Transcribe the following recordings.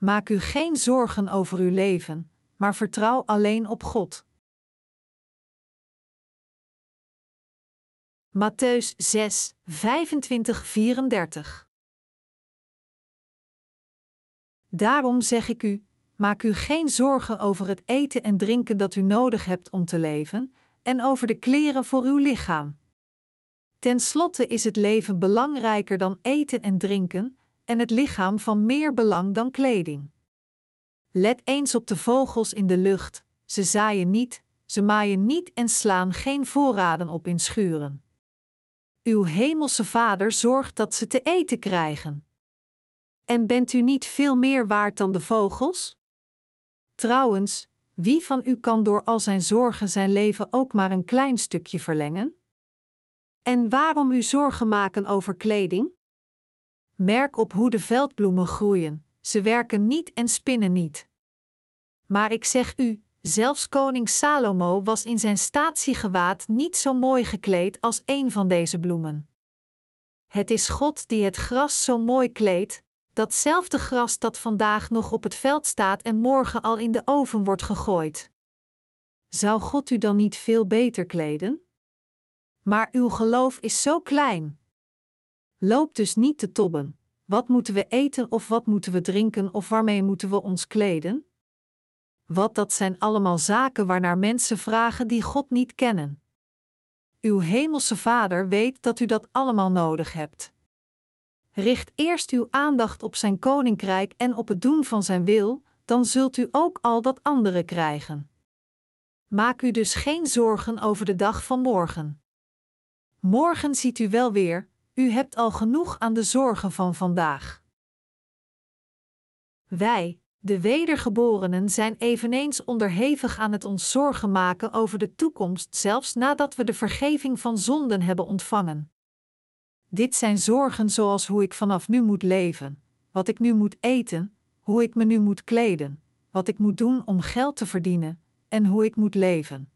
Maak u geen zorgen over uw leven, maar vertrouw alleen op God. Matthäus 6, 25, 34 Daarom zeg ik u: maak u geen zorgen over het eten en drinken dat u nodig hebt om te leven, en over de kleren voor uw lichaam. Ten slotte is het leven belangrijker dan eten en drinken, en het lichaam van meer belang dan kleding. Let eens op de vogels in de lucht: ze zaaien niet, ze maaien niet en slaan geen voorraden op in schuren. Uw hemelse Vader zorgt dat ze te eten krijgen. En bent u niet veel meer waard dan de vogels? Trouwens, wie van u kan door al zijn zorgen zijn leven ook maar een klein stukje verlengen? En waarom u zorgen maken over kleding? Merk op hoe de veldbloemen groeien, ze werken niet en spinnen niet. Maar ik zeg u, zelfs koning Salomo was in zijn statiegewaad niet zo mooi gekleed als een van deze bloemen. Het is God die het gras zo mooi kleedt, datzelfde gras dat vandaag nog op het veld staat en morgen al in de oven wordt gegooid. Zou God u dan niet veel beter kleden? Maar uw geloof is zo klein. Loop dus niet te tobben. Wat moeten we eten of wat moeten we drinken of waarmee moeten we ons kleden? Wat dat zijn allemaal zaken waarnaar mensen vragen die God niet kennen. Uw hemelse Vader weet dat u dat allemaal nodig hebt. Richt eerst uw aandacht op zijn koninkrijk en op het doen van zijn wil, dan zult u ook al dat andere krijgen. Maak u dus geen zorgen over de dag van morgen. Morgen ziet u wel weer, u hebt al genoeg aan de zorgen van vandaag. Wij, de wedergeborenen, zijn eveneens onderhevig aan het ons zorgen maken over de toekomst, zelfs nadat we de vergeving van zonden hebben ontvangen. Dit zijn zorgen zoals hoe ik vanaf nu moet leven, wat ik nu moet eten, hoe ik me nu moet kleden, wat ik moet doen om geld te verdienen en hoe ik moet leven.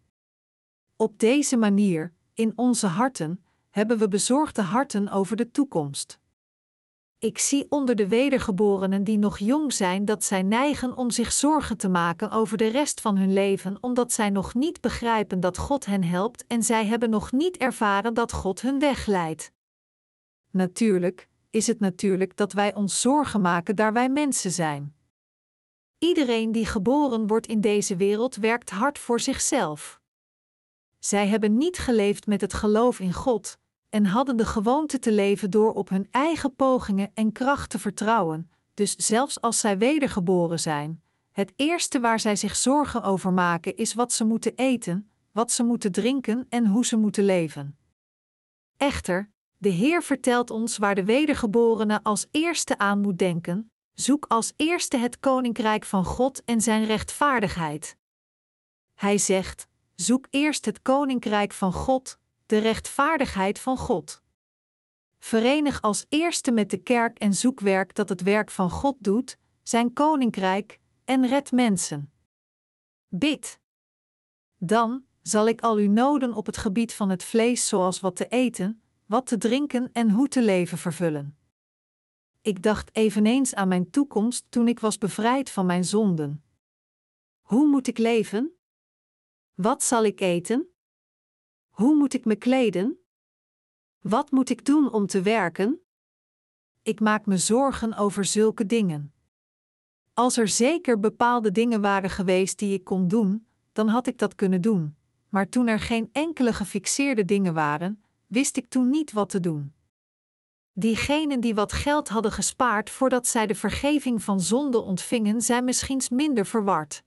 Op deze manier, in onze harten, hebben we bezorgde harten over de toekomst. Ik zie onder de wedergeborenen die nog jong zijn dat zij neigen om zich zorgen te maken over de rest van hun leven, omdat zij nog niet begrijpen dat God hen helpt en zij hebben nog niet ervaren dat God hun weg leidt. Natuurlijk is het natuurlijk dat wij ons zorgen maken daar wij mensen zijn. Iedereen die geboren wordt in deze wereld werkt hard voor zichzelf. Zij hebben niet geleefd met het geloof in God en hadden de gewoonte te leven door op hun eigen pogingen en kracht te vertrouwen, dus zelfs als zij wedergeboren zijn, het eerste waar zij zich zorgen over maken is wat ze moeten eten, wat ze moeten drinken en hoe ze moeten leven. Echter, de Heer vertelt ons waar de wedergeborene als eerste aan moet denken: zoek als eerste het koninkrijk van God en zijn rechtvaardigheid. Hij zegt: zoek eerst het koninkrijk van God, de rechtvaardigheid van God. Verenig als eerste met de kerk en zoekwerk dat het werk van God doet, zijn koninkrijk, en red mensen. Bid. Dan zal ik al uw noden op het gebied van het vlees, zoals wat te eten, wat te drinken en hoe te leven vervullen. Ik dacht eveneens aan mijn toekomst toen ik was bevrijd van mijn zonden. Hoe moet ik leven? Wat zal ik eten? Hoe moet ik me kleden? Wat moet ik doen om te werken? Ik maak me zorgen over zulke dingen. Als er zeker bepaalde dingen waren geweest die ik kon doen, dan had ik dat kunnen doen. Maar toen er geen enkele gefixeerde dingen waren, wist ik toen niet wat te doen. Diegenen die wat geld hadden gespaard voordat zij de vergeving van zonde ontvingen, zijn misschien minder verward.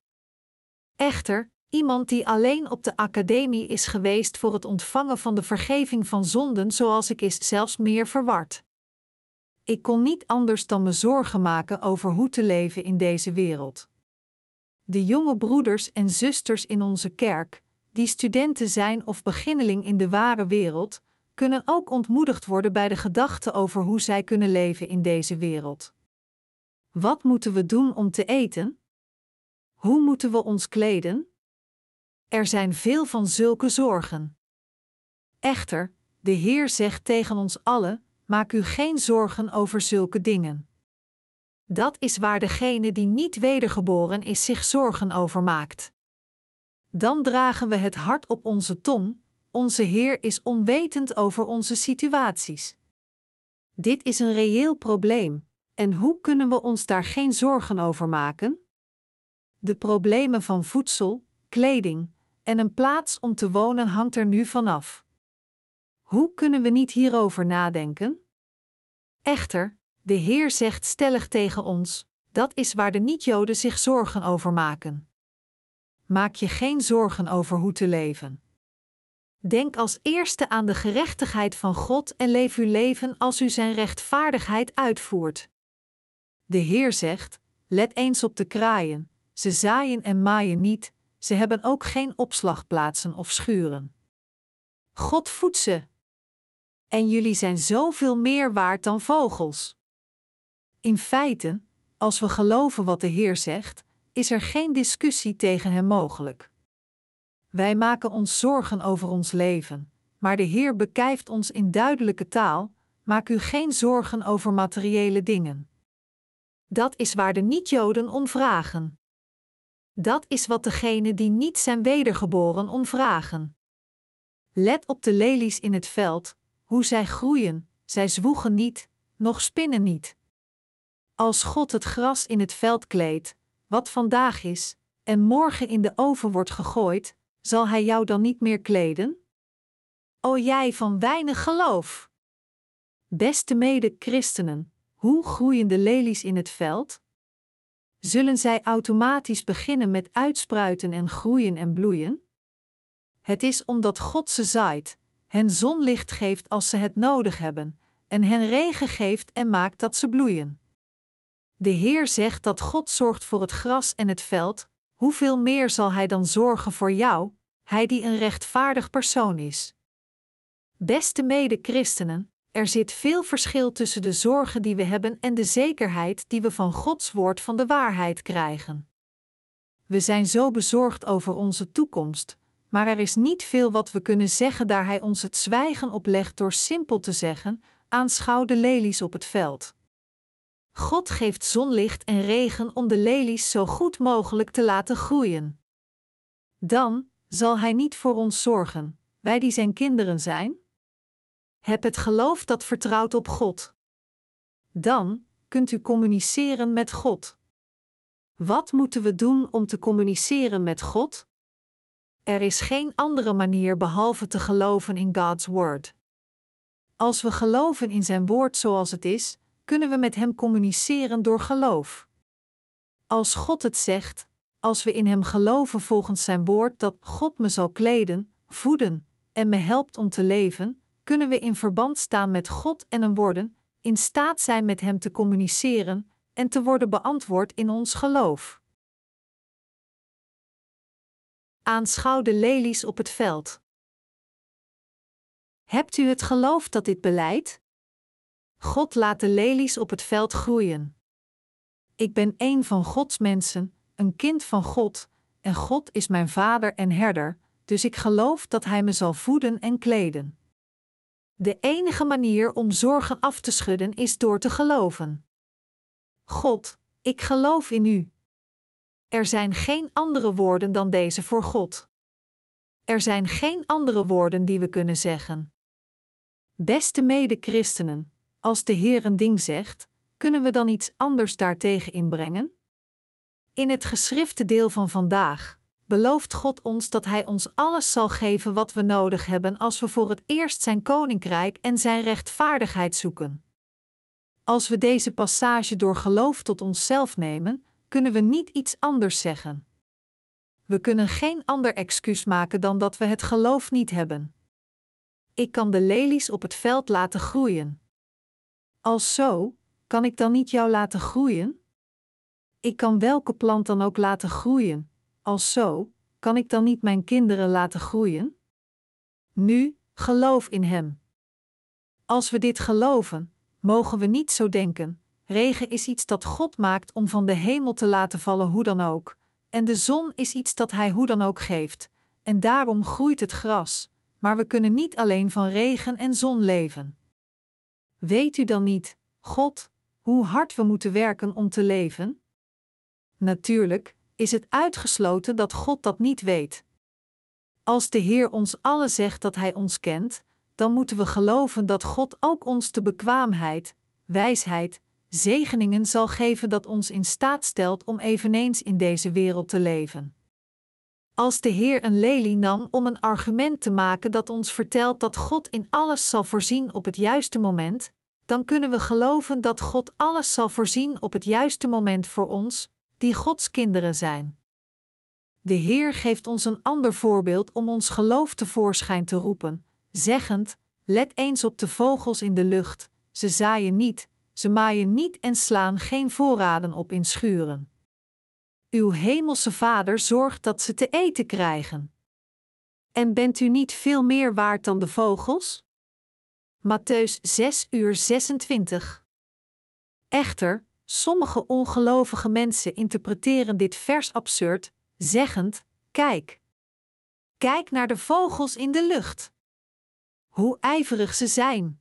Echter, iemand die alleen op de academie is geweest voor het ontvangen van de vergeving van zonden, zoals ik is, zelfs meer verward. Ik kon niet anders dan me zorgen maken over hoe te leven in deze wereld. De jonge broeders en zusters in onze kerk, die studenten zijn of beginneling in de ware wereld, kunnen ook ontmoedigd worden bij de gedachte over hoe zij kunnen leven in deze wereld. Wat moeten we doen om te eten? Hoe moeten we ons kleden? Er zijn veel van zulke zorgen. Echter, de Heer zegt tegen ons allen: maak u geen zorgen over zulke dingen. Dat is waar degene die niet wedergeboren is zich zorgen over maakt. Dan dragen we het hart op onze tong, onze Heer is onwetend over onze situaties. Dit is een reëel probleem, en hoe kunnen we ons daar geen zorgen over maken? De problemen van voedsel, kleding en een plaats om te wonen hangt er nu vanaf. Hoe kunnen we niet hierover nadenken? Echter, de Heer zegt stellig tegen ons: dat is waar de niet-Joden zich zorgen over maken. Maak je geen zorgen over hoe te leven. Denk als eerste aan de gerechtigheid van God en leef uw leven als u zijn rechtvaardigheid uitvoert. De Heer zegt: Let eens op de kraaien, ze zaaien en maaien niet, ze hebben ook geen opslagplaatsen of schuren. God voedt ze. En jullie zijn zoveel meer waard dan vogels. In feite, als we geloven wat de Heer zegt, is er geen discussie tegen Hem mogelijk. Wij maken ons zorgen over ons leven, maar de Heer bekijft ons in duidelijke taal: maak u geen zorgen over materiële dingen. Dat is waar de niet-Joden om vragen. Dat is wat degenen die niet zijn wedergeboren om vragen. Let op de lelies in het veld, hoe zij groeien, zij zwoegen niet, nog spinnen niet. Als God het gras in het veld kleedt, wat vandaag is, en morgen in de oven wordt gegooid, zal Hij jou dan niet meer kleden? O jij van weinig geloof! Beste mede-christenen, hoe groeien de lelies in het veld? Zullen zij automatisch beginnen met uitspruiten en groeien en bloeien? Het is omdat God ze zaait, hen zonlicht geeft als ze het nodig hebben, en hen regen geeft en maakt dat ze bloeien. De Heer zegt dat God zorgt voor het gras en het veld, hoeveel meer zal Hij dan zorgen voor jou, Hij die een rechtvaardig persoon is? Beste mede-christenen, er zit veel verschil tussen de zorgen die we hebben en de zekerheid die we van Gods woord van de waarheid krijgen. We zijn zo bezorgd over onze toekomst, maar er is niet veel wat we kunnen zeggen daar Hij ons het zwijgen oplegt door simpel te zeggen: aanschouw de lelies op het veld. God geeft zonlicht en regen om de lelies zo goed mogelijk te laten groeien. Dan zal Hij niet voor ons zorgen, wij die Zijn kinderen zijn? Heb het geloof dat vertrouwt op God. Dan kunt u communiceren met God. Wat moeten we doen om te communiceren met God? Er is geen andere manier behalve te geloven in God's Word. Als we geloven in Zijn Woord zoals het is, kunnen we met Hem communiceren door geloof. Als God het zegt, als we in Hem geloven volgens Zijn Woord dat God me zal kleden, voeden en me helpt om te leven, kunnen we in verband staan met God en een worden, in staat zijn met Hem te communiceren en te worden beantwoord in ons geloof. Aanschouw de lelies op het veld. Hebt u het geloof dat dit beleidt? God laat de lelies op het veld groeien. Ik ben een van Gods mensen, een kind van God, en God is mijn vader en herder, dus ik geloof dat Hij me zal voeden en kleden. De enige manier om zorgen af te schudden is door te geloven. God, ik geloof in U. Er zijn geen andere woorden dan deze voor God. Er zijn geen andere woorden die we kunnen zeggen. Beste mede-christenen, als de Heer een ding zegt, kunnen we dan iets anders daartegen inbrengen? In het geschrifte deel van vandaag belooft God ons dat Hij ons alles zal geven wat we nodig hebben als we voor het eerst Zijn koninkrijk en Zijn rechtvaardigheid zoeken. Als we deze passage door geloof tot onszelf nemen, kunnen we niet iets anders zeggen. We kunnen geen ander excuus maken dan dat we het geloof niet hebben. Ik kan de lelies op het veld laten groeien. Als zo, kan ik dan niet jou laten groeien? Ik kan welke plant dan ook laten groeien. Als zo, kan ik dan niet mijn kinderen laten groeien? Nu, geloof in Hem. Als we dit geloven, mogen we niet zo denken: regen is iets dat God maakt om van de hemel te laten vallen hoe dan ook, en de zon is iets dat Hij hoe dan ook geeft, en daarom groeit het gras, maar we kunnen niet alleen van regen en zon leven. Weet u dan niet, God, hoe hard we moeten werken om te leven? Natuurlijk is het uitgesloten dat God dat niet weet. Als de Heer ons allen zegt dat Hij ons kent, dan moeten we geloven dat God ook ons de bekwaamheid, wijsheid, zegeningen zal geven dat ons in staat stelt om eveneens in deze wereld te leven. Als de Heer een lelie nam om een argument te maken dat ons vertelt dat God in alles zal voorzien op het juiste moment, dan kunnen we geloven dat God alles zal voorzien op het juiste moment voor ons, die Gods kinderen zijn. De Heer geeft ons een ander voorbeeld om ons geloof tevoorschijn te roepen, zeggend: Let eens op de vogels in de lucht, ze zaaien niet, ze maaien niet en slaan geen voorraden op in schuren. Uw hemelse Vader zorgt dat ze te eten krijgen. En bent u niet veel meer waard dan de vogels? Matthäus 6 uur 26. Echter, sommige ongelovige mensen interpreteren dit vers absurd, zeggend: Kijk. Kijk naar de vogels in de lucht. Hoe ijverig ze zijn.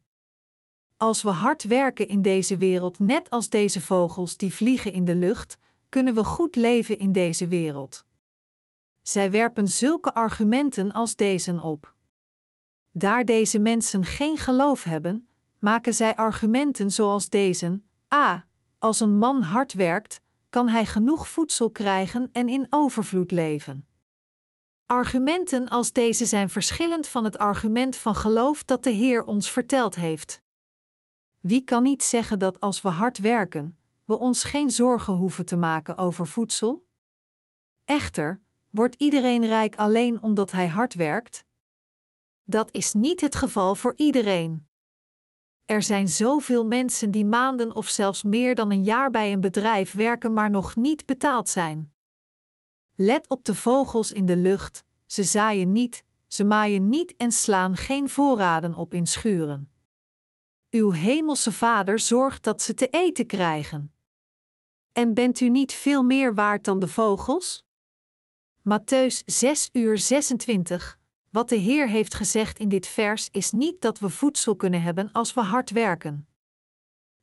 Als we hard werken in deze wereld, net als deze vogels die vliegen in de lucht, kunnen we goed leven in deze wereld. Zij werpen zulke argumenten als deze op. Daar deze mensen geen geloof hebben, maken zij argumenten zoals deze: A. Als een man hard werkt, kan hij genoeg voedsel krijgen en in overvloed leven. Argumenten als deze zijn verschillend van het argument van geloof dat de Heer ons verteld heeft. Wie kan niet zeggen dat als we hard werken, we ons geen zorgen hoeven te maken over voedsel? Echter, wordt iedereen rijk alleen omdat hij hard werkt? Dat is niet het geval voor iedereen. Er zijn zoveel mensen die maanden of zelfs meer dan een jaar bij een bedrijf werken, maar nog niet betaald zijn. Let op de vogels in de lucht, ze zaaien niet, ze maaien niet en slaan geen voorraden op in schuren. Uw hemelse Vader zorgt dat ze te eten krijgen. En bent u niet veel meer waard dan de vogels? Matthäus 6 uur 26. Wat de Heer heeft gezegd in dit vers is niet dat we voedsel kunnen hebben als we hard werken.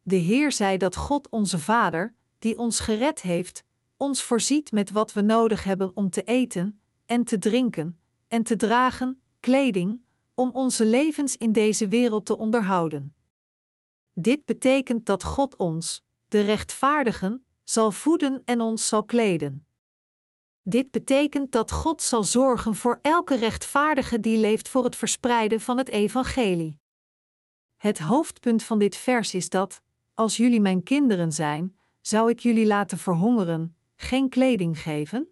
De Heer zei dat God onze Vader, die ons gered heeft, ons voorziet met wat we nodig hebben om te eten, en te drinken, en te dragen, kleding, om onze levens in deze wereld te onderhouden. Dit betekent dat God ons, de rechtvaardigen, zal voeden en ons zal kleden. Dit betekent dat God zal zorgen voor elke rechtvaardige die leeft voor het verspreiden van het evangelie. Het hoofdpunt van dit vers is dat, als jullie mijn kinderen zijn, zou ik jullie laten verhongeren, geen kleding geven?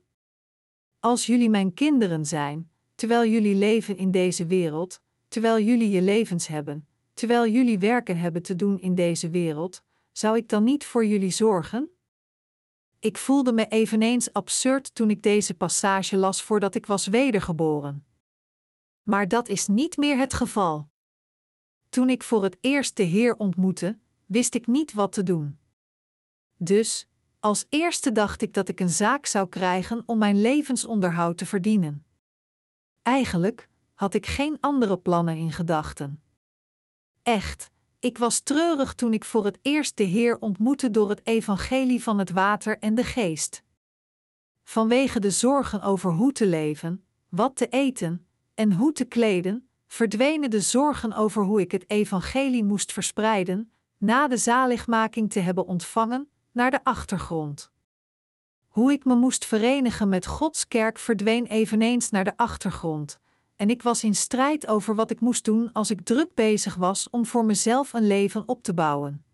Als jullie mijn kinderen zijn, terwijl jullie leven in deze wereld, terwijl jullie je levens hebben, terwijl jullie werken hebben te doen in deze wereld, zou ik dan niet voor jullie zorgen? Ik voelde me eveneens absurd toen ik deze passage las voordat ik was wedergeboren. Maar dat is niet meer het geval. Toen ik voor het eerst de Heer ontmoette, wist ik niet wat te doen. Dus, als eerste dacht ik dat ik een zaak zou krijgen om mijn levensonderhoud te verdienen. Eigenlijk had ik geen andere plannen in gedachten. Echt, ik was treurig toen ik voor het eerst de Heer ontmoette door het evangelie van het water en de geest. Vanwege de zorgen over hoe te leven, wat te eten en hoe te kleden, verdwenen de zorgen over hoe ik het evangelie moest verspreiden, na de zaligmaking te hebben ontvangen, naar de achtergrond. Hoe ik me moest verenigen met Gods kerk verdween eveneens naar de achtergrond, en ik was in strijd over wat ik moest doen als ik druk bezig was om voor mezelf een leven op te bouwen.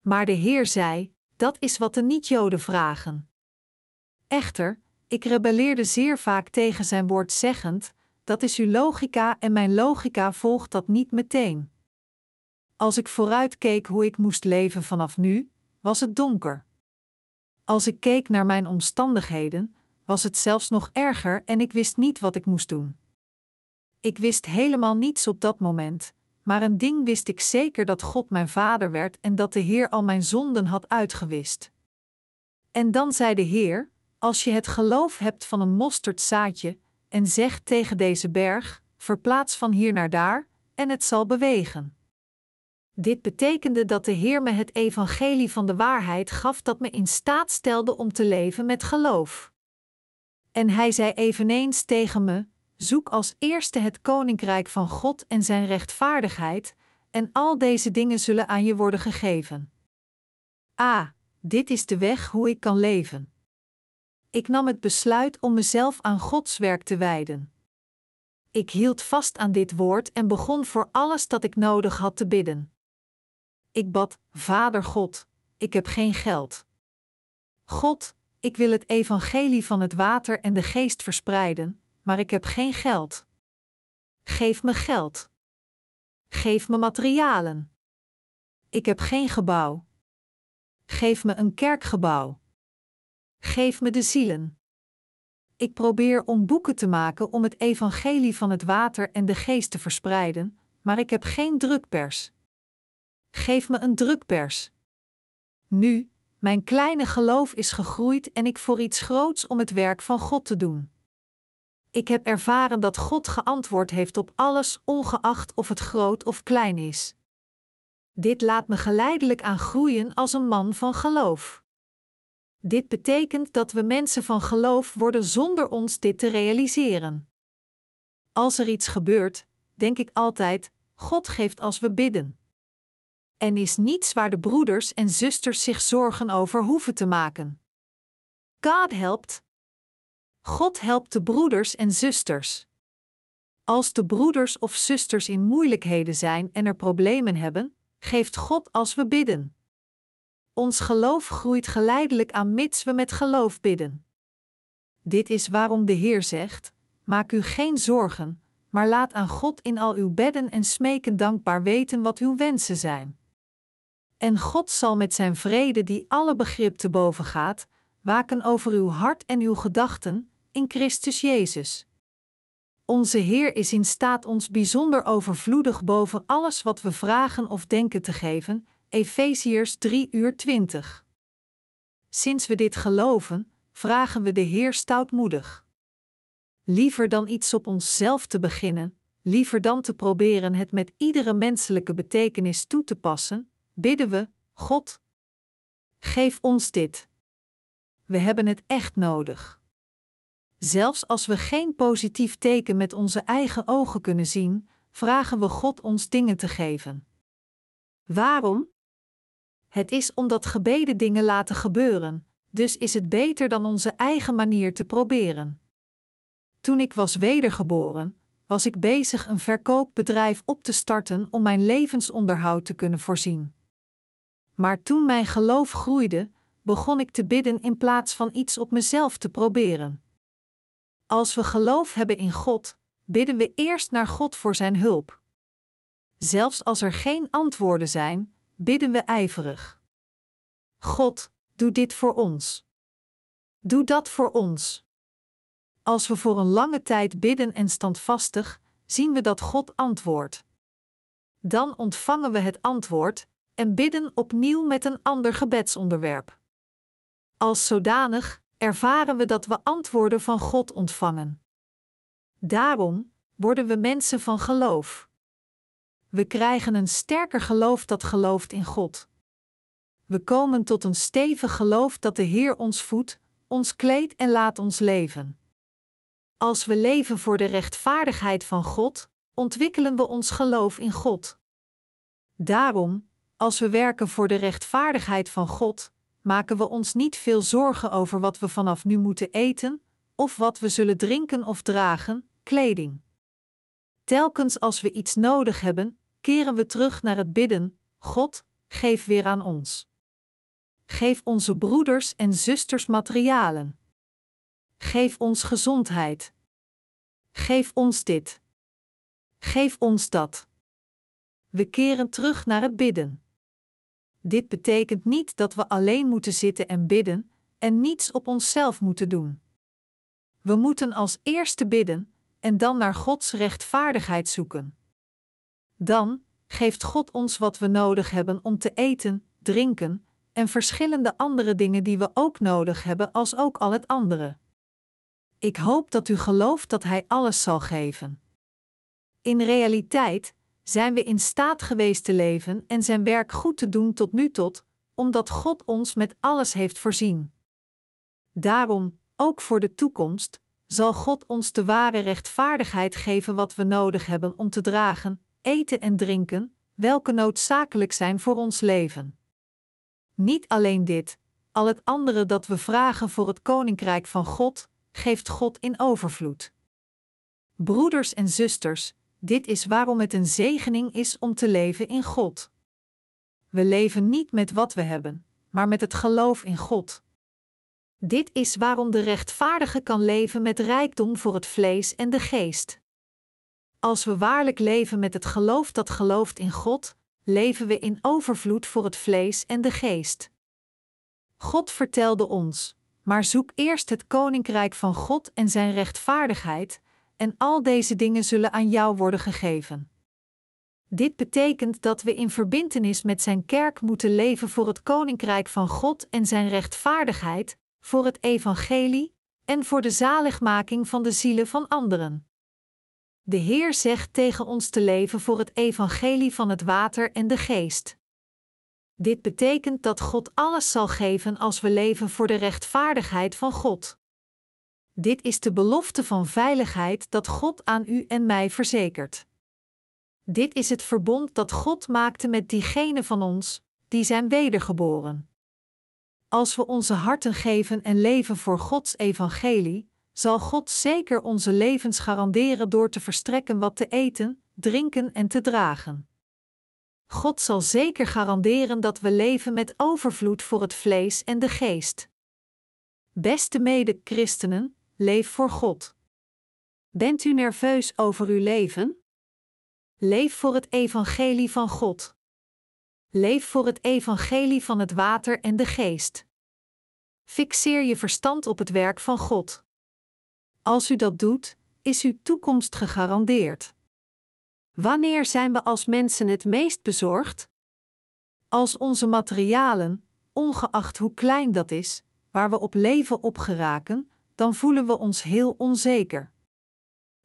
Maar de Heer zei: Dat is wat de niet-Joden vragen. Echter, ik rebelleerde zeer vaak tegen zijn woord zeggend: Dat is uw logica en mijn logica volgt dat niet meteen. Als ik vooruitkeek hoe ik moest leven vanaf nu, was het donker. Als ik keek naar mijn omstandigheden, was het zelfs nog erger en ik wist niet wat ik moest doen. Ik wist helemaal niets op dat moment, maar een ding wist ik zeker dat God mijn vader werd en dat de Heer al mijn zonden had uitgewist. En dan zei de Heer: Als je het geloof hebt van een mosterdzaadje, en zegt tegen deze berg: Verplaats van hier naar daar, en het zal bewegen. Dit betekende dat de Heer me het evangelie van de waarheid gaf dat me in staat stelde om te leven met geloof. En hij zei eveneens tegen me: Zoek als eerste het koninkrijk van God en zijn rechtvaardigheid, en al deze dingen zullen aan je worden gegeven. Ah, dit is de weg hoe ik kan leven. Ik nam het besluit om mezelf aan Gods werk te wijden. Ik hield vast aan dit woord en begon voor alles dat ik nodig had te bidden. Ik bad: Vader God, ik heb geen geld. God, ik wil het evangelie van het water en de geest verspreiden, maar ik heb geen geld. Geef me geld. Geef me materialen. Ik heb geen gebouw. Geef me een kerkgebouw. Geef me de zielen. Ik probeer om boeken te maken om het evangelie van het water en de geest te verspreiden, maar ik heb geen drukpers. Geef me een drukpers. Nu, mijn kleine geloof is gegroeid en ik voor iets groots om het werk van God te doen. Ik heb ervaren dat God geantwoord heeft op alles, ongeacht of het groot of klein is. Dit laat me geleidelijk aan groeien als een man van geloof. Dit betekent dat we mensen van geloof worden zonder ons dit te realiseren. Als er iets gebeurt, denk ik altijd: God geeft als we bidden. En is niets waar de broeders en zusters zich zorgen over hoeven te maken. God helpt. God helpt de broeders en zusters. Als de broeders of zusters in moeilijkheden zijn en er problemen hebben, geeft God als we bidden. Ons geloof groeit geleidelijk aan mits we met geloof bidden. Dit is waarom de Heer zegt: Maak u geen zorgen, maar laat aan God in al uw bedden en smeken dankbaar weten wat uw wensen zijn. En God zal met zijn vrede, die alle begrip te boven gaat, waken over uw hart en uw gedachten, in Christus Jezus. Onze Heer is in staat ons bijzonder overvloedig boven alles wat we vragen of denken te geven, Efeziërs 3 uur 20. Sinds we dit geloven, vragen we de Heer stoutmoedig. Liever dan iets op onszelf te beginnen, liever dan te proberen het met iedere menselijke betekenis toe te passen, bidden we: God, geef ons dit. We hebben het echt nodig. Zelfs als we geen positief teken met onze eigen ogen kunnen zien, vragen we God ons dingen te geven. Waarom? Het is omdat gebeden dingen laten gebeuren, dus is het beter dan onze eigen manier te proberen. Toen ik was wedergeboren, was ik bezig een verkoopbedrijf op te starten om mijn levensonderhoud te kunnen voorzien. Maar toen mijn geloof groeide, begon ik te bidden in plaats van iets op mezelf te proberen. Als we geloof hebben in God, bidden we eerst naar God voor Zijn hulp. Zelfs als er geen antwoorden zijn, bidden we ijverig. God, doe dit voor ons. Doe dat voor ons. Als we voor een lange tijd bidden en standvastig, zien we dat God antwoordt. Dan ontvangen we het antwoord en bidden opnieuw met een ander gebedsonderwerp. Als zodanig ervaren we dat we antwoorden van God ontvangen. Daarom worden we mensen van geloof. We krijgen een sterker geloof dat gelooft in God. We komen tot een stevig geloof dat de Heer ons voedt, ons kleedt en laat ons leven. Als we leven voor de rechtvaardigheid van God, ontwikkelen we ons geloof in God. Daarom, als we werken voor de rechtvaardigheid van God, maken we ons niet veel zorgen over wat we vanaf nu moeten eten, of wat we zullen drinken of dragen, kleding. Telkens als we iets nodig hebben, keren we terug naar het bidden: God, geef weer aan ons. Geef onze broeders en zusters materialen. Geef ons gezondheid. Geef ons dit. Geef ons dat. We keren terug naar het bidden. Dit betekent niet dat we alleen moeten zitten en bidden en niets op onszelf moeten doen. We moeten als eerste bidden en dan naar Gods rechtvaardigheid zoeken. Dan geeft God ons wat we nodig hebben om te eten, drinken en verschillende andere dingen die we ook nodig hebben, als ook al het andere. Ik hoop dat u gelooft dat Hij alles zal geven. In realiteit zijn we in staat geweest te leven en zijn werk goed te doen tot nu tot, omdat God ons met alles heeft voorzien. Daarom, ook voor de toekomst, zal God ons de ware rechtvaardigheid geven wat we nodig hebben om te dragen, eten en drinken, welke noodzakelijk zijn voor ons leven. Niet alleen dit, al het andere dat we vragen voor het koninkrijk van God, geeft God in overvloed. Broeders en zusters, dit is waarom het een zegening is om te leven in God. We leven niet met wat we hebben, maar met het geloof in God. Dit is waarom de rechtvaardige kan leven met rijkdom voor het vlees en de geest. Als we waarlijk leven met het geloof dat gelooft in God, leven we in overvloed voor het vlees en de geest. God vertelde ons: maar zoek eerst het koninkrijk van God en zijn rechtvaardigheid, en al deze dingen zullen aan jou worden gegeven. Dit betekent dat we in verbintenis met zijn kerk moeten leven voor het koninkrijk van God en zijn rechtvaardigheid, voor het evangelie en voor de zaligmaking van de zielen van anderen. De Heer zegt tegen ons te leven voor het evangelie van het water en de geest. Dit betekent dat God alles zal geven als we leven voor de rechtvaardigheid van God. Dit is de belofte van veiligheid dat God aan u en mij verzekert. Dit is het verbond dat God maakte met diegenen van ons, die zijn wedergeboren. Als we onze harten geven en leven voor Gods evangelie, zal God zeker onze levens garanderen door te verstrekken wat te eten, drinken en te dragen. God zal zeker garanderen dat we leven met overvloed voor het vlees en de geest. Beste mede-christenen, leef voor God. Bent u nerveus over uw leven? Leef voor het evangelie van God. Leef voor het evangelie van het water en de geest. Fixeer je verstand op het werk van God. Als u dat doet, is uw toekomst gegarandeerd. Wanneer zijn we als mensen het meest bezorgd? Als onze materialen, ongeacht hoe klein dat is, waar we op leven op geraken, dan voelen we ons heel onzeker.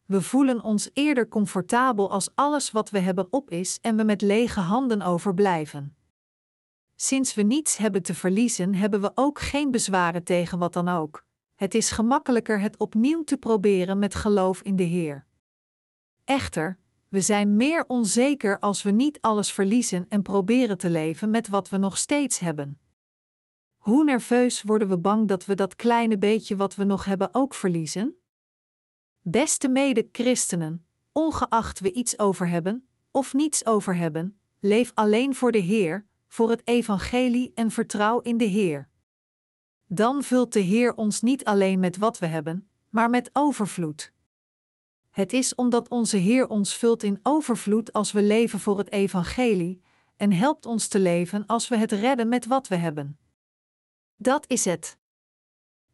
We voelen ons eerder comfortabel als alles wat we hebben op is en we met lege handen overblijven. Sinds we niets hebben te verliezen, hebben we ook geen bezwaren tegen wat dan ook. Het is gemakkelijker het opnieuw te proberen met geloof in de Heer. Echter, we zijn meer onzeker als we niet alles verliezen en proberen te leven met wat we nog steeds hebben. Hoe nerveus worden we bang dat we dat kleine beetje wat we nog hebben ook verliezen? Beste mede-christenen, ongeacht we iets over hebben of niets over hebben, leef alleen voor de Heer, voor het Evangelie en vertrouw in de Heer. Dan vult de Heer ons niet alleen met wat we hebben, maar met overvloed. Het is omdat onze Heer ons vult in overvloed als we leven voor het Evangelie, en helpt ons te leven als we het redden met wat we hebben. Dat is het.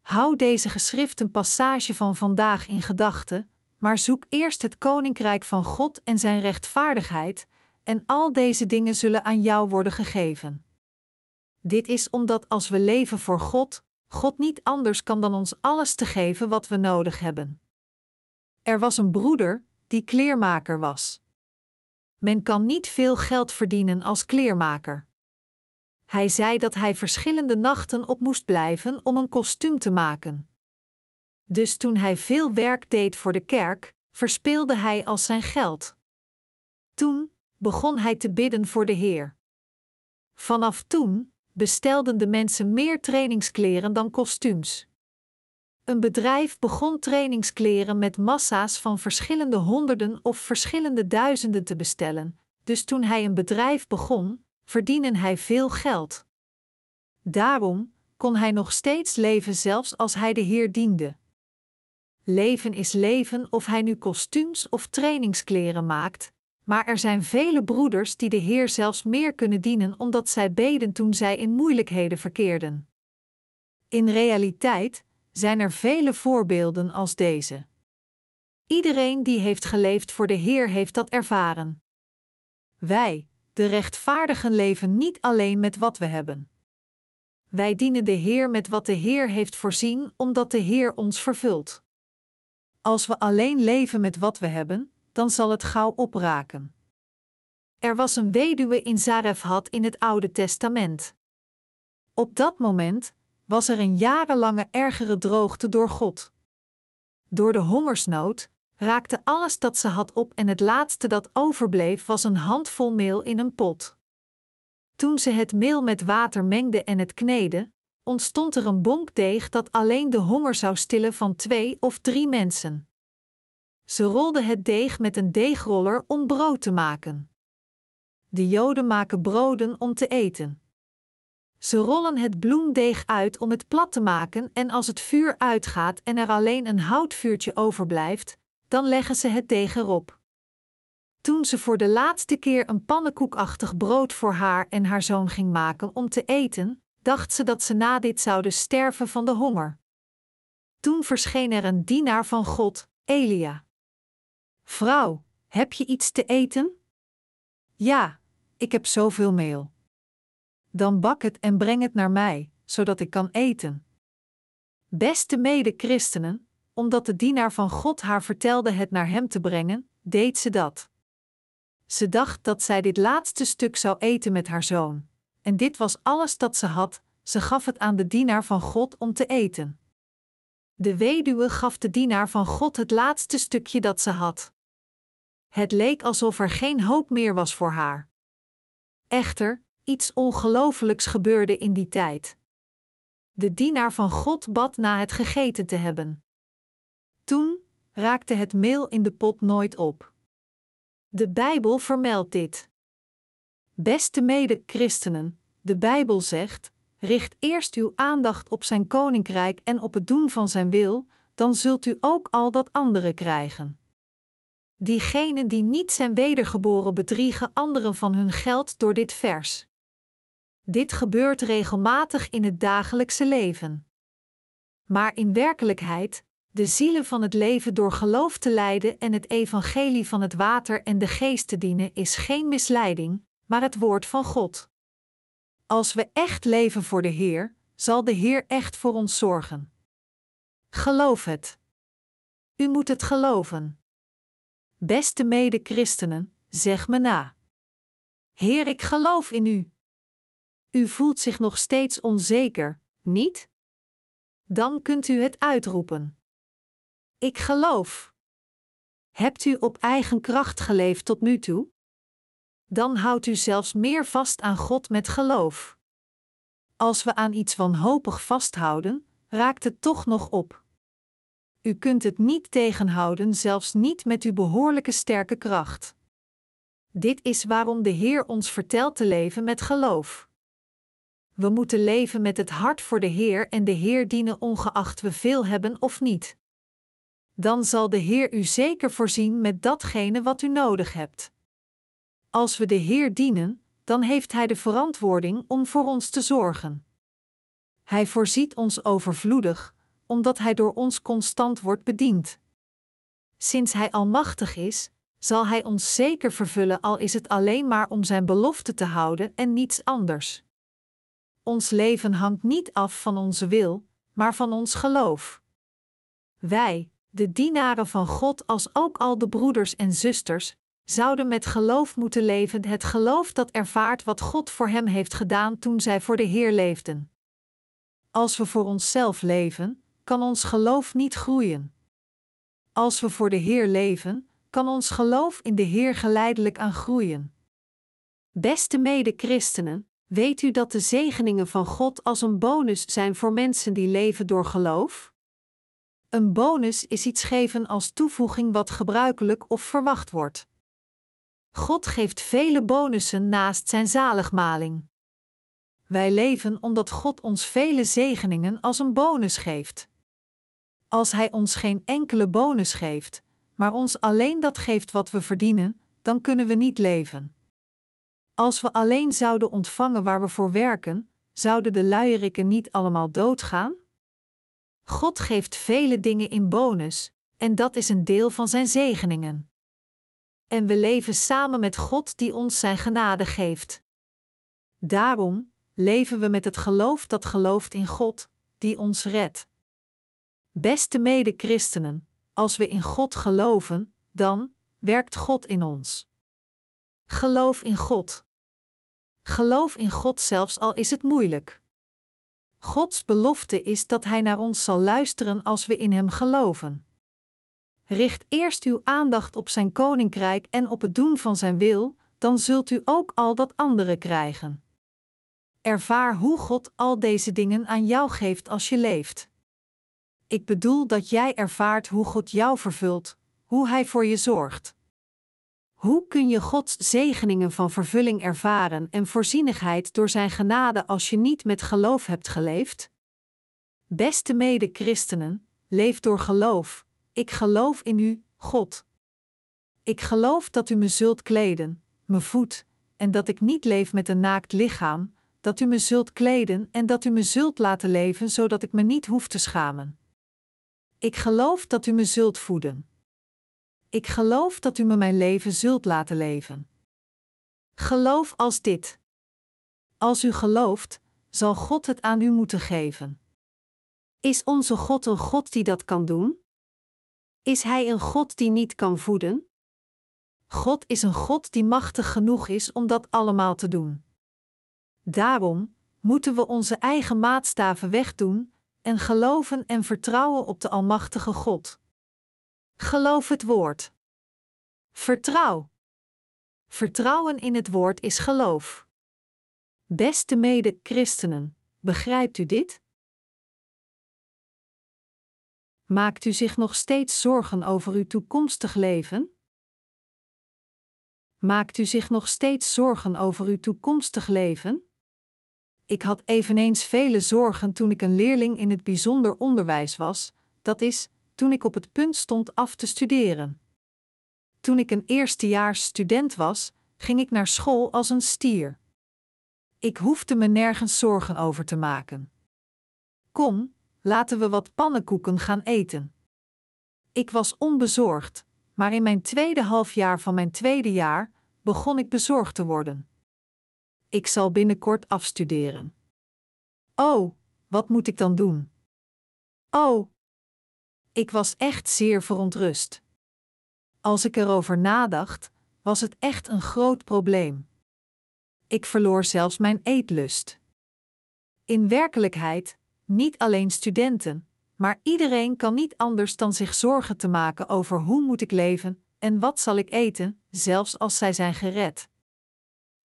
Hou deze geschriften passage van vandaag in gedachten, maar zoek eerst het koninkrijk van God en zijn rechtvaardigheid, en al deze dingen zullen aan jou worden gegeven. Dit is omdat als we leven voor God, God niet anders kan dan ons alles te geven wat we nodig hebben. Er was een broeder die kleermaker was. Men kan niet veel geld verdienen als kleermaker. Hij zei dat hij verschillende nachten op moest blijven om een kostuum te maken. Dus toen hij veel werk deed voor de kerk, verspeelde hij al zijn geld. Toen begon hij te bidden voor de Heer. Vanaf toen bestelden de mensen meer trainingskleren dan kostuums. Een bedrijf begon trainingskleren met massa's van verschillende honderden of verschillende duizenden te bestellen, dus toen hij een bedrijf begon, verdiende hij veel geld. Daarom kon hij nog steeds leven zelfs als hij de Heer diende. Leven is leven of hij nu kostuums of trainingskleren maakt, maar er zijn vele broeders die de Heer zelfs meer kunnen dienen omdat zij beden toen zij in moeilijkheden verkeerden. In realiteit zijn er vele voorbeelden als deze. Iedereen die heeft geleefd voor de Heer heeft dat ervaren. Wij, de rechtvaardigen, leven niet alleen met wat we hebben. Wij dienen de Heer met wat de Heer heeft voorzien, omdat de Heer ons vervult. Als we alleen leven met wat we hebben, dan zal het gauw opraken. Er was een weduwe in Zarefhat in het Oude Testament. Op dat moment was er een jarenlange ergere droogte door God. Door de hongersnood raakte alles dat ze had op en het laatste dat overbleef was een handvol meel in een pot. Toen ze het meel met water mengde en het kneden, ontstond er een bonkdeeg dat alleen de honger zou stillen van twee of drie mensen. Ze rolde het deeg met een deegroller om brood te maken. De Joden maken broden om te eten. Ze rollen het bloemdeeg uit om het plat te maken en als het vuur uitgaat en er alleen een houtvuurtje overblijft, dan leggen ze het deeg erop. Toen ze voor de laatste keer een pannenkoekachtig brood voor haar en haar zoon ging maken om te eten, dacht ze dat ze na dit zouden sterven van de honger. Toen verscheen er een dienaar van God, Elia. Vrouw, heb je iets te eten? Ja, ik heb zoveel meel. Dan bak het en breng het naar mij, zodat ik kan eten. Beste mede-christenen, omdat de dienaar van God haar vertelde het naar hem te brengen, deed ze dat. Ze dacht dat zij dit laatste stuk zou eten met haar zoon. En dit was alles dat ze had, ze gaf het aan de dienaar van God om te eten. De weduwe gaf de dienaar van God het laatste stukje dat ze had. Het leek alsof er geen hoop meer was voor haar. Echter, iets ongelooflijks gebeurde in die tijd. De dienaar van God bad na het gegeten te hebben. Toen raakte het meel in de pot nooit op. De Bijbel vermeldt dit. Beste mede-christenen, de Bijbel zegt: richt eerst uw aandacht op zijn koninkrijk en op het doen van zijn wil, dan zult u ook al dat andere krijgen. Diegenen die niet zijn wedergeboren bedriegen anderen van hun geld door dit vers. Dit gebeurt regelmatig in het dagelijkse leven. Maar in werkelijkheid, de zielen van het leven door geloof te leiden en het evangelie van het water en de geest te dienen is geen misleiding, maar het woord van God. Als we echt leven voor de Heer, zal de Heer echt voor ons zorgen. Geloof het. U moet het geloven. Beste mede-christenen, zeg me na. Heer, ik geloof in u. U voelt zich nog steeds onzeker, niet? Dan kunt u het uitroepen. Ik geloof. Hebt u op eigen kracht geleefd tot nu toe? Dan houdt u zelfs meer vast aan God met geloof. Als we aan iets wanhopig vasthouden, raakt het toch nog op. U kunt het niet tegenhouden, zelfs niet met uw behoorlijke sterke kracht. Dit is waarom de Heer ons vertelt te leven met geloof. We moeten leven met het hart voor de Heer en de Heer dienen ongeacht we veel hebben of niet. Dan zal de Heer u zeker voorzien met datgene wat u nodig hebt. Als we de Heer dienen, dan heeft Hij de verantwoording om voor ons te zorgen. Hij voorziet ons overvloedig, omdat Hij door ons constant wordt bediend. Sinds Hij almachtig is, zal Hij ons zeker vervullen, al is het alleen maar om Zijn belofte te houden en niets anders. Ons leven hangt niet af van onze wil, maar van ons geloof. Wij, de dienaren van God, als ook al de broeders en zusters, zouden met geloof moeten leven, het geloof dat ervaart wat God voor hem heeft gedaan toen zij voor de Heer leefden. Als we voor onszelf leven, kan ons geloof niet groeien. Als we voor de Heer leven, kan ons geloof in de Heer geleidelijk aan groeien. Beste mede-christenen, weet u dat de zegeningen van God als een bonus zijn voor mensen die leven door geloof? Een bonus is iets geven als toevoeging wat gebruikelijk of verwacht wordt. God geeft vele bonussen naast zijn zaligmaling. Wij leven omdat God ons vele zegeningen als een bonus geeft. Als Hij ons geen enkele bonus geeft, maar ons alleen dat geeft wat we verdienen, dan kunnen we niet leven. Als we alleen zouden ontvangen waar we voor werken, zouden de luierikken niet allemaal doodgaan? God geeft vele dingen in bonus, en dat is een deel van zijn zegeningen en we leven samen met God die ons zijn genade geeft. Daarom leven we met het geloof dat gelooft in God, die ons redt. Beste mede-christenen, als we in God geloven, dan werkt God in ons. Geloof in God. Geloof in God zelfs al is het moeilijk. Gods belofte is dat Hij naar ons zal luisteren als we in Hem geloven. Richt eerst uw aandacht op Zijn koninkrijk en op het doen van Zijn wil, dan zult u ook al dat andere krijgen. Ervaar hoe God al deze dingen aan jou geeft als je leeft. Ik bedoel dat jij ervaart hoe God jou vervult, hoe Hij voor je zorgt. Hoe kun je Gods zegeningen van vervulling ervaren en voorzienigheid door Zijn genade als je niet met geloof hebt geleefd? Beste mede-christenen, leef door geloof. Ik geloof in U, God. Ik geloof dat U me zult kleden, me voedt, en dat ik niet leef met een naakt lichaam, dat U me zult kleden en dat U me zult laten leven zodat ik me niet hoef te schamen. Ik geloof dat U me zult voeden. Ik geloof dat u me mijn leven zult laten leven. Geloof als dit. Als u gelooft, zal God het aan u moeten geven. Is onze God een God die dat kan doen? Is Hij een God die niet kan voeden? God is een God die machtig genoeg is om dat allemaal te doen. Daarom moeten we onze eigen maatstaven wegdoen en geloven en vertrouwen op de Almachtige God. Geloof het woord. Vertrouw. Vertrouwen in het woord is geloof. Beste mede-christenen, begrijpt u dit? Maakt u zich nog steeds zorgen over uw toekomstig leven? Maakt u zich nog steeds zorgen over uw toekomstig leven? Ik had eveneens vele zorgen toen ik een leerling in het bijzonder onderwijs was, dat is, toen ik op het punt stond af te studeren. Toen ik een eerstejaars student was, ging ik naar school als een stier. Ik hoefde me nergens zorgen over te maken. Kom, laten we wat pannenkoeken gaan eten. Ik was onbezorgd, maar in mijn tweede halfjaar van mijn tweede jaar begon ik bezorgd te worden. Ik zal binnenkort afstuderen. Oh, wat moet ik dan doen? Oh, ik was echt zeer verontrust. Als ik erover nadacht, was het echt een groot probleem. Ik verloor zelfs mijn eetlust. In werkelijkheid, niet alleen studenten, maar iedereen kan niet anders dan zich zorgen te maken over hoe moet ik leven en wat zal ik eten, zelfs als zij zijn gered.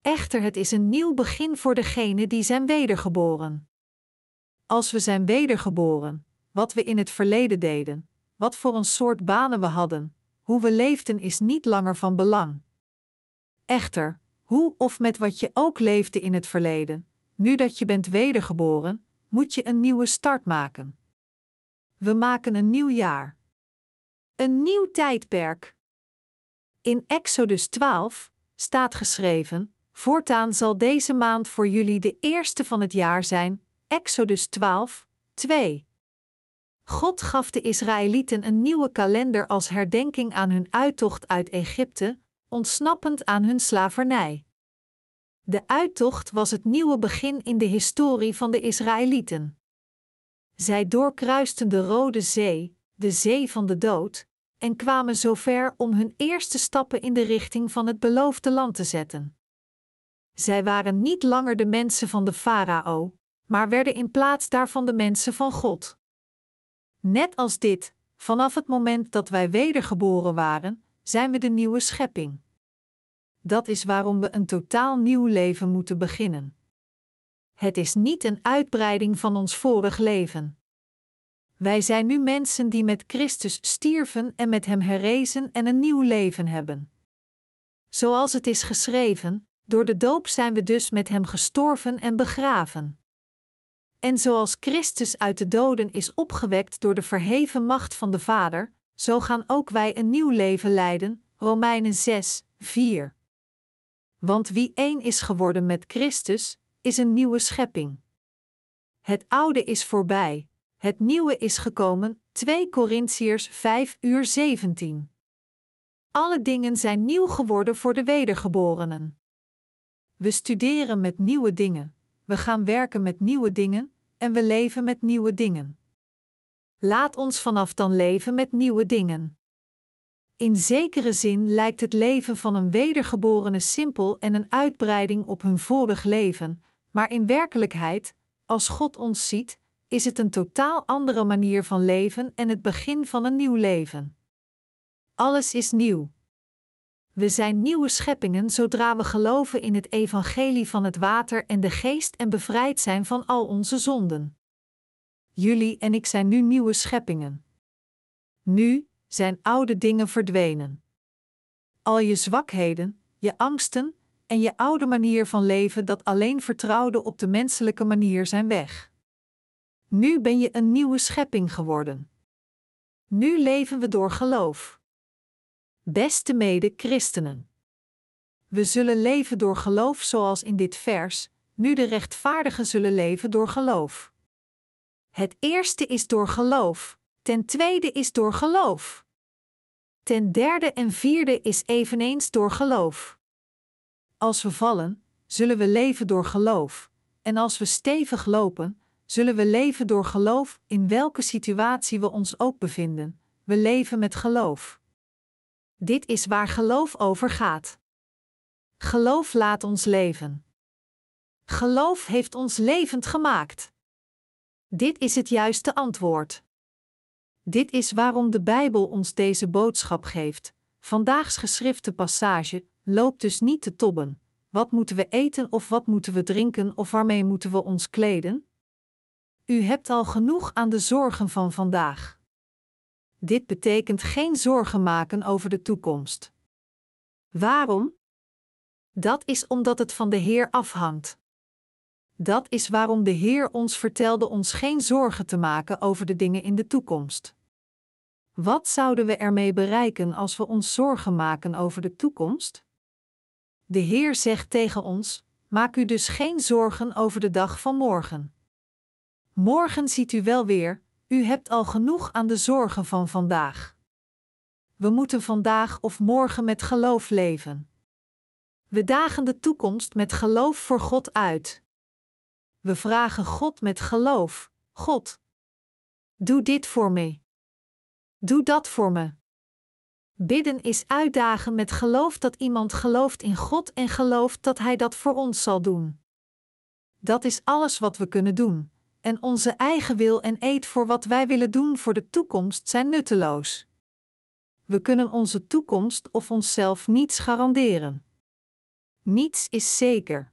Echter, het is een nieuw begin voor degenen die zijn wedergeboren. Als we zijn wedergeboren, wat we in het verleden deden, wat voor een soort banen we hadden, hoe we leefden is niet langer van belang. Echter, hoe of met wat je ook leefde in het verleden, nu dat je bent wedergeboren, moet je een nieuwe start maken. We maken een nieuw jaar. Een nieuw tijdperk. In Exodus 12 staat geschreven: Voortaan zal deze maand voor jullie de eerste van het jaar zijn. Exodus 12, 2. God gaf de Israëlieten een nieuwe kalender als herdenking aan hun uittocht uit Egypte, ontsnappend aan hun slavernij. De uittocht was het nieuwe begin in de historie van de Israëlieten. Zij doorkruisten de Rode Zee, de Zee van de Dood, en kwamen zover om hun eerste stappen in de richting van het beloofde land te zetten. Zij waren niet langer de mensen van de farao, maar werden in plaats daarvan de mensen van God. Net als dit, vanaf het moment dat wij wedergeboren waren, zijn we de nieuwe schepping. Dat is waarom we een totaal nieuw leven moeten beginnen. Het is niet een uitbreiding van ons vorig leven. Wij zijn nu mensen die met Christus stierven en met Hem herrezen en een nieuw leven hebben. Zoals het is geschreven, door de doop zijn we dus met Hem gestorven en begraven. En zoals Christus uit de doden is opgewekt door de verheven macht van de Vader, zo gaan ook wij een nieuw leven leiden. Romeinen 6, 4. Want wie één is geworden met Christus, is een nieuwe schepping. Het oude is voorbij, het nieuwe is gekomen. 2 Korintiërs 5 uur 17. Alle dingen zijn nieuw geworden voor de wedergeborenen. We studeren met nieuwe dingen, we gaan werken met nieuwe dingen, en we leven met nieuwe dingen. Laat ons vanaf dan leven met nieuwe dingen. In zekere zin lijkt het leven van een wedergeborene simpel en een uitbreiding op hun vorig leven, maar in werkelijkheid, als God ons ziet, is het een totaal andere manier van leven en het begin van een nieuw leven. Alles is nieuw. We zijn nieuwe scheppingen zodra we geloven in het evangelie van het water en de geest en bevrijd zijn van al onze zonden. Jullie en ik zijn nu nieuwe scheppingen. Nu zijn oude dingen verdwenen. Al je zwakheden, je angsten en je oude manier van leven dat alleen vertrouwde op de menselijke manier zijn weg. Nu ben je een nieuwe schepping geworden. Nu leven we door geloof. Beste mede-christenen. We zullen leven door geloof zoals in dit vers, nu de rechtvaardigen zullen leven door geloof. Het eerste is door geloof, ten tweede is door geloof. Ten derde en vierde is eveneens door geloof. Als we vallen, zullen we leven door geloof, en als we stevig lopen, zullen we leven door geloof in welke situatie we ons ook bevinden. We leven met geloof. Dit is waar geloof over gaat. Geloof laat ons leven. Geloof heeft ons levend gemaakt. Dit is het juiste antwoord. Dit is waarom de Bijbel ons deze boodschap geeft. Vandaags geschrifte passage: loop dus niet te tobben. Wat moeten we eten of wat moeten we drinken of waarmee moeten we ons kleden? U hebt al genoeg aan de zorgen van vandaag. Dit betekent geen zorgen maken over de toekomst. Waarom? Dat is omdat het van de Heer afhangt. Dat is waarom de Heer ons vertelde ons geen zorgen te maken over de dingen in de toekomst. Wat zouden we ermee bereiken als we ons zorgen maken over de toekomst? De Heer zegt tegen ons: Maak u dus geen zorgen over de dag van morgen. Morgen ziet u wel weer, u hebt al genoeg aan de zorgen van vandaag. We moeten vandaag of morgen met geloof leven. We dagen de toekomst met geloof voor God uit. We vragen God met geloof: God, doe dit voor me. Doe dat voor me. Bidden is uitdagen met geloof dat iemand gelooft in God en gelooft dat Hij dat voor ons zal doen. Dat is alles wat we kunnen doen, en onze eigen wil en eet voor wat wij willen doen voor de toekomst zijn nutteloos. We kunnen onze toekomst of onszelf niets garanderen. Niets is zeker.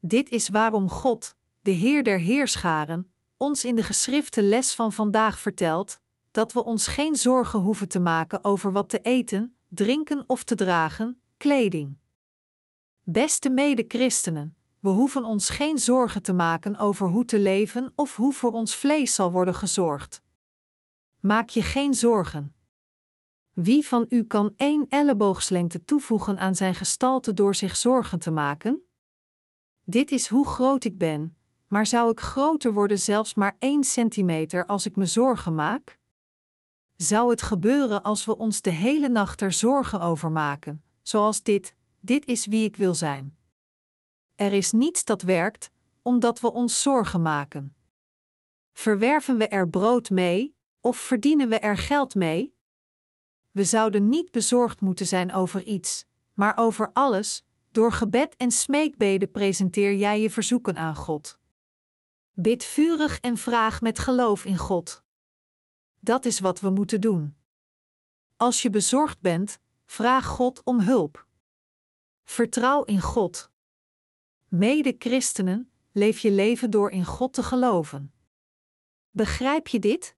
Dit is waarom God, de Heer der Heerscharen, ons in de geschrifte les van vandaag vertelt dat we ons geen zorgen hoeven te maken over wat te eten, drinken of te dragen, kleding. Beste mede-christenen, we hoeven ons geen zorgen te maken over hoe te leven of hoe voor ons vlees zal worden gezorgd. Maak je geen zorgen. Wie van u kan één elleboogslengte toevoegen aan zijn gestalte door zich zorgen te maken? Dit is hoe groot ik ben, maar zou ik groter worden zelfs maar één centimeter als ik me zorgen maak? Zou het gebeuren als we ons de hele nacht er zorgen over maken, zoals dit: dit is wie ik wil zijn. Er is niets dat werkt, omdat we ons zorgen maken. Verwerven we er brood mee, of verdienen we er geld mee? We zouden niet bezorgd moeten zijn over iets, maar over alles, door gebed en smeekbeden presenteer jij je verzoeken aan God. Bid vurig en vraag met geloof in God. Dat is wat we moeten doen. Als je bezorgd bent, vraag God om hulp. Vertrouw in God. Mede-christenen, leef je leven door in God te geloven. Begrijp je dit?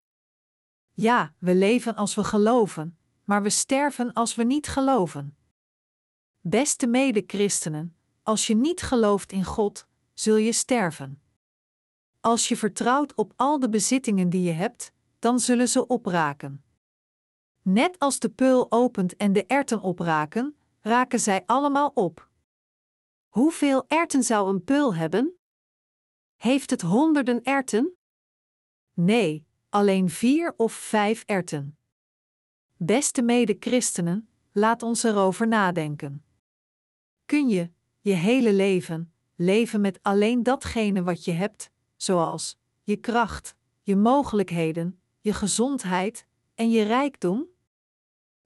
Ja, we leven als we geloven, maar we sterven als we niet geloven. Beste mede-christenen, als je niet gelooft in God, zul je sterven. Als je vertrouwt op al de bezittingen die je hebt, dan zullen ze opraken. Net als de peul opent en de erten opraken, raken zij allemaal op. Hoeveel erten zou een peul hebben? Heeft het honderden erten? Nee, alleen vier of vijf erten. Beste mede-christenen, laat ons erover nadenken. Kun je, je hele leven, leven met alleen datgene wat je hebt, zoals je kracht, je mogelijkheden, je gezondheid en je rijkdom?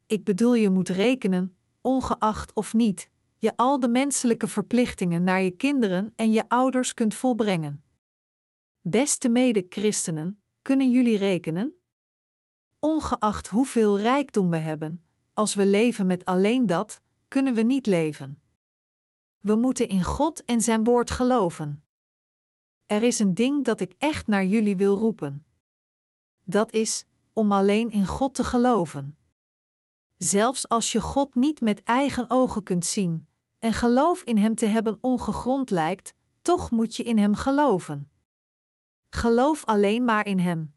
Ik bedoel, je moet rekenen, ongeacht of niet, je al de menselijke verplichtingen naar je kinderen en je ouders kunt volbrengen. Beste mede-christenen, kunnen jullie rekenen? Ongeacht hoeveel rijkdom we hebben, als we leven met alleen dat, kunnen we niet leven. We moeten in God en Zijn woord geloven. Er is een ding dat ik echt naar jullie wil roepen. Dat is om alleen in God te geloven. Zelfs als je God niet met eigen ogen kunt zien en geloof in Hem te hebben ongegrond lijkt, toch moet je in Hem geloven. Geloof alleen maar in Hem.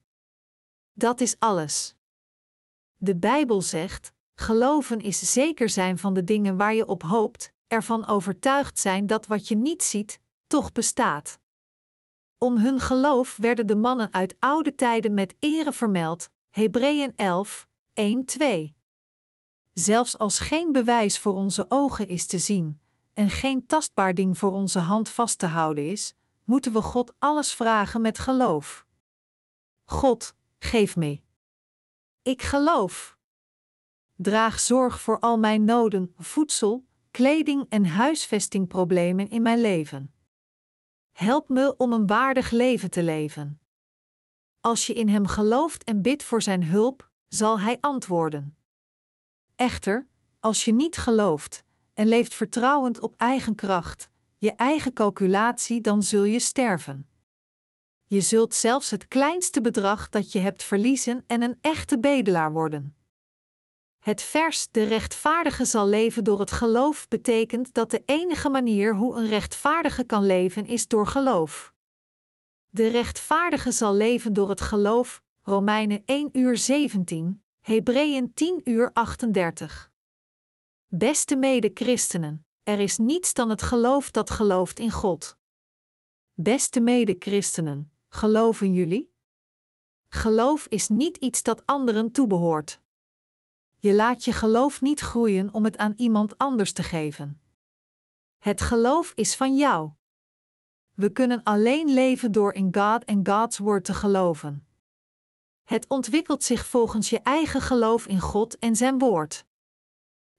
Dat is alles. De Bijbel zegt: geloven is zeker zijn van de dingen waar je op hoopt, ervan overtuigd zijn dat wat je niet ziet, toch bestaat. Om hun geloof werden de mannen uit oude tijden met ere vermeld, Hebreeën 11, 1-2. Zelfs als geen bewijs voor onze ogen is te zien en geen tastbaar ding voor onze hand vast te houden is, moeten we God alles vragen met geloof. God, geef me. Ik geloof. Draag zorg voor al mijn noden, voedsel, kleding en huisvestingproblemen in mijn leven. Help me om een waardig leven te leven. Als je in Hem gelooft en bidt voor Zijn hulp, zal Hij antwoorden. Echter, als je niet gelooft en leeft vertrouwend op eigen kracht, je eigen calculatie, dan zul je sterven. Je zult zelfs het kleinste bedrag dat je hebt verliezen en een echte bedelaar worden. Het vers de rechtvaardige zal leven door het geloof betekent dat de enige manier hoe een rechtvaardige kan leven is door geloof. De rechtvaardige zal leven door het geloof, Romeinen 1 uur 17, Hebreeën 10 uur 38. Beste mede-christenen, er is niets dan het geloof dat gelooft in God. Beste mede-christenen, geloven jullie? Geloof is niet iets dat anderen toebehoort. Je laat je geloof niet groeien om het aan iemand anders te geven. Het geloof is van jou. We kunnen alleen leven door in God en God's Word te geloven. Het ontwikkelt zich volgens je eigen geloof in God en Zijn Woord.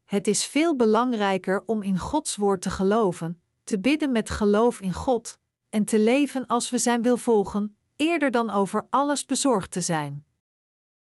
Het is veel belangrijker om in Gods Woord te geloven, te bidden met geloof in God en te leven als we Zijn wil volgen, eerder dan over alles bezorgd te zijn.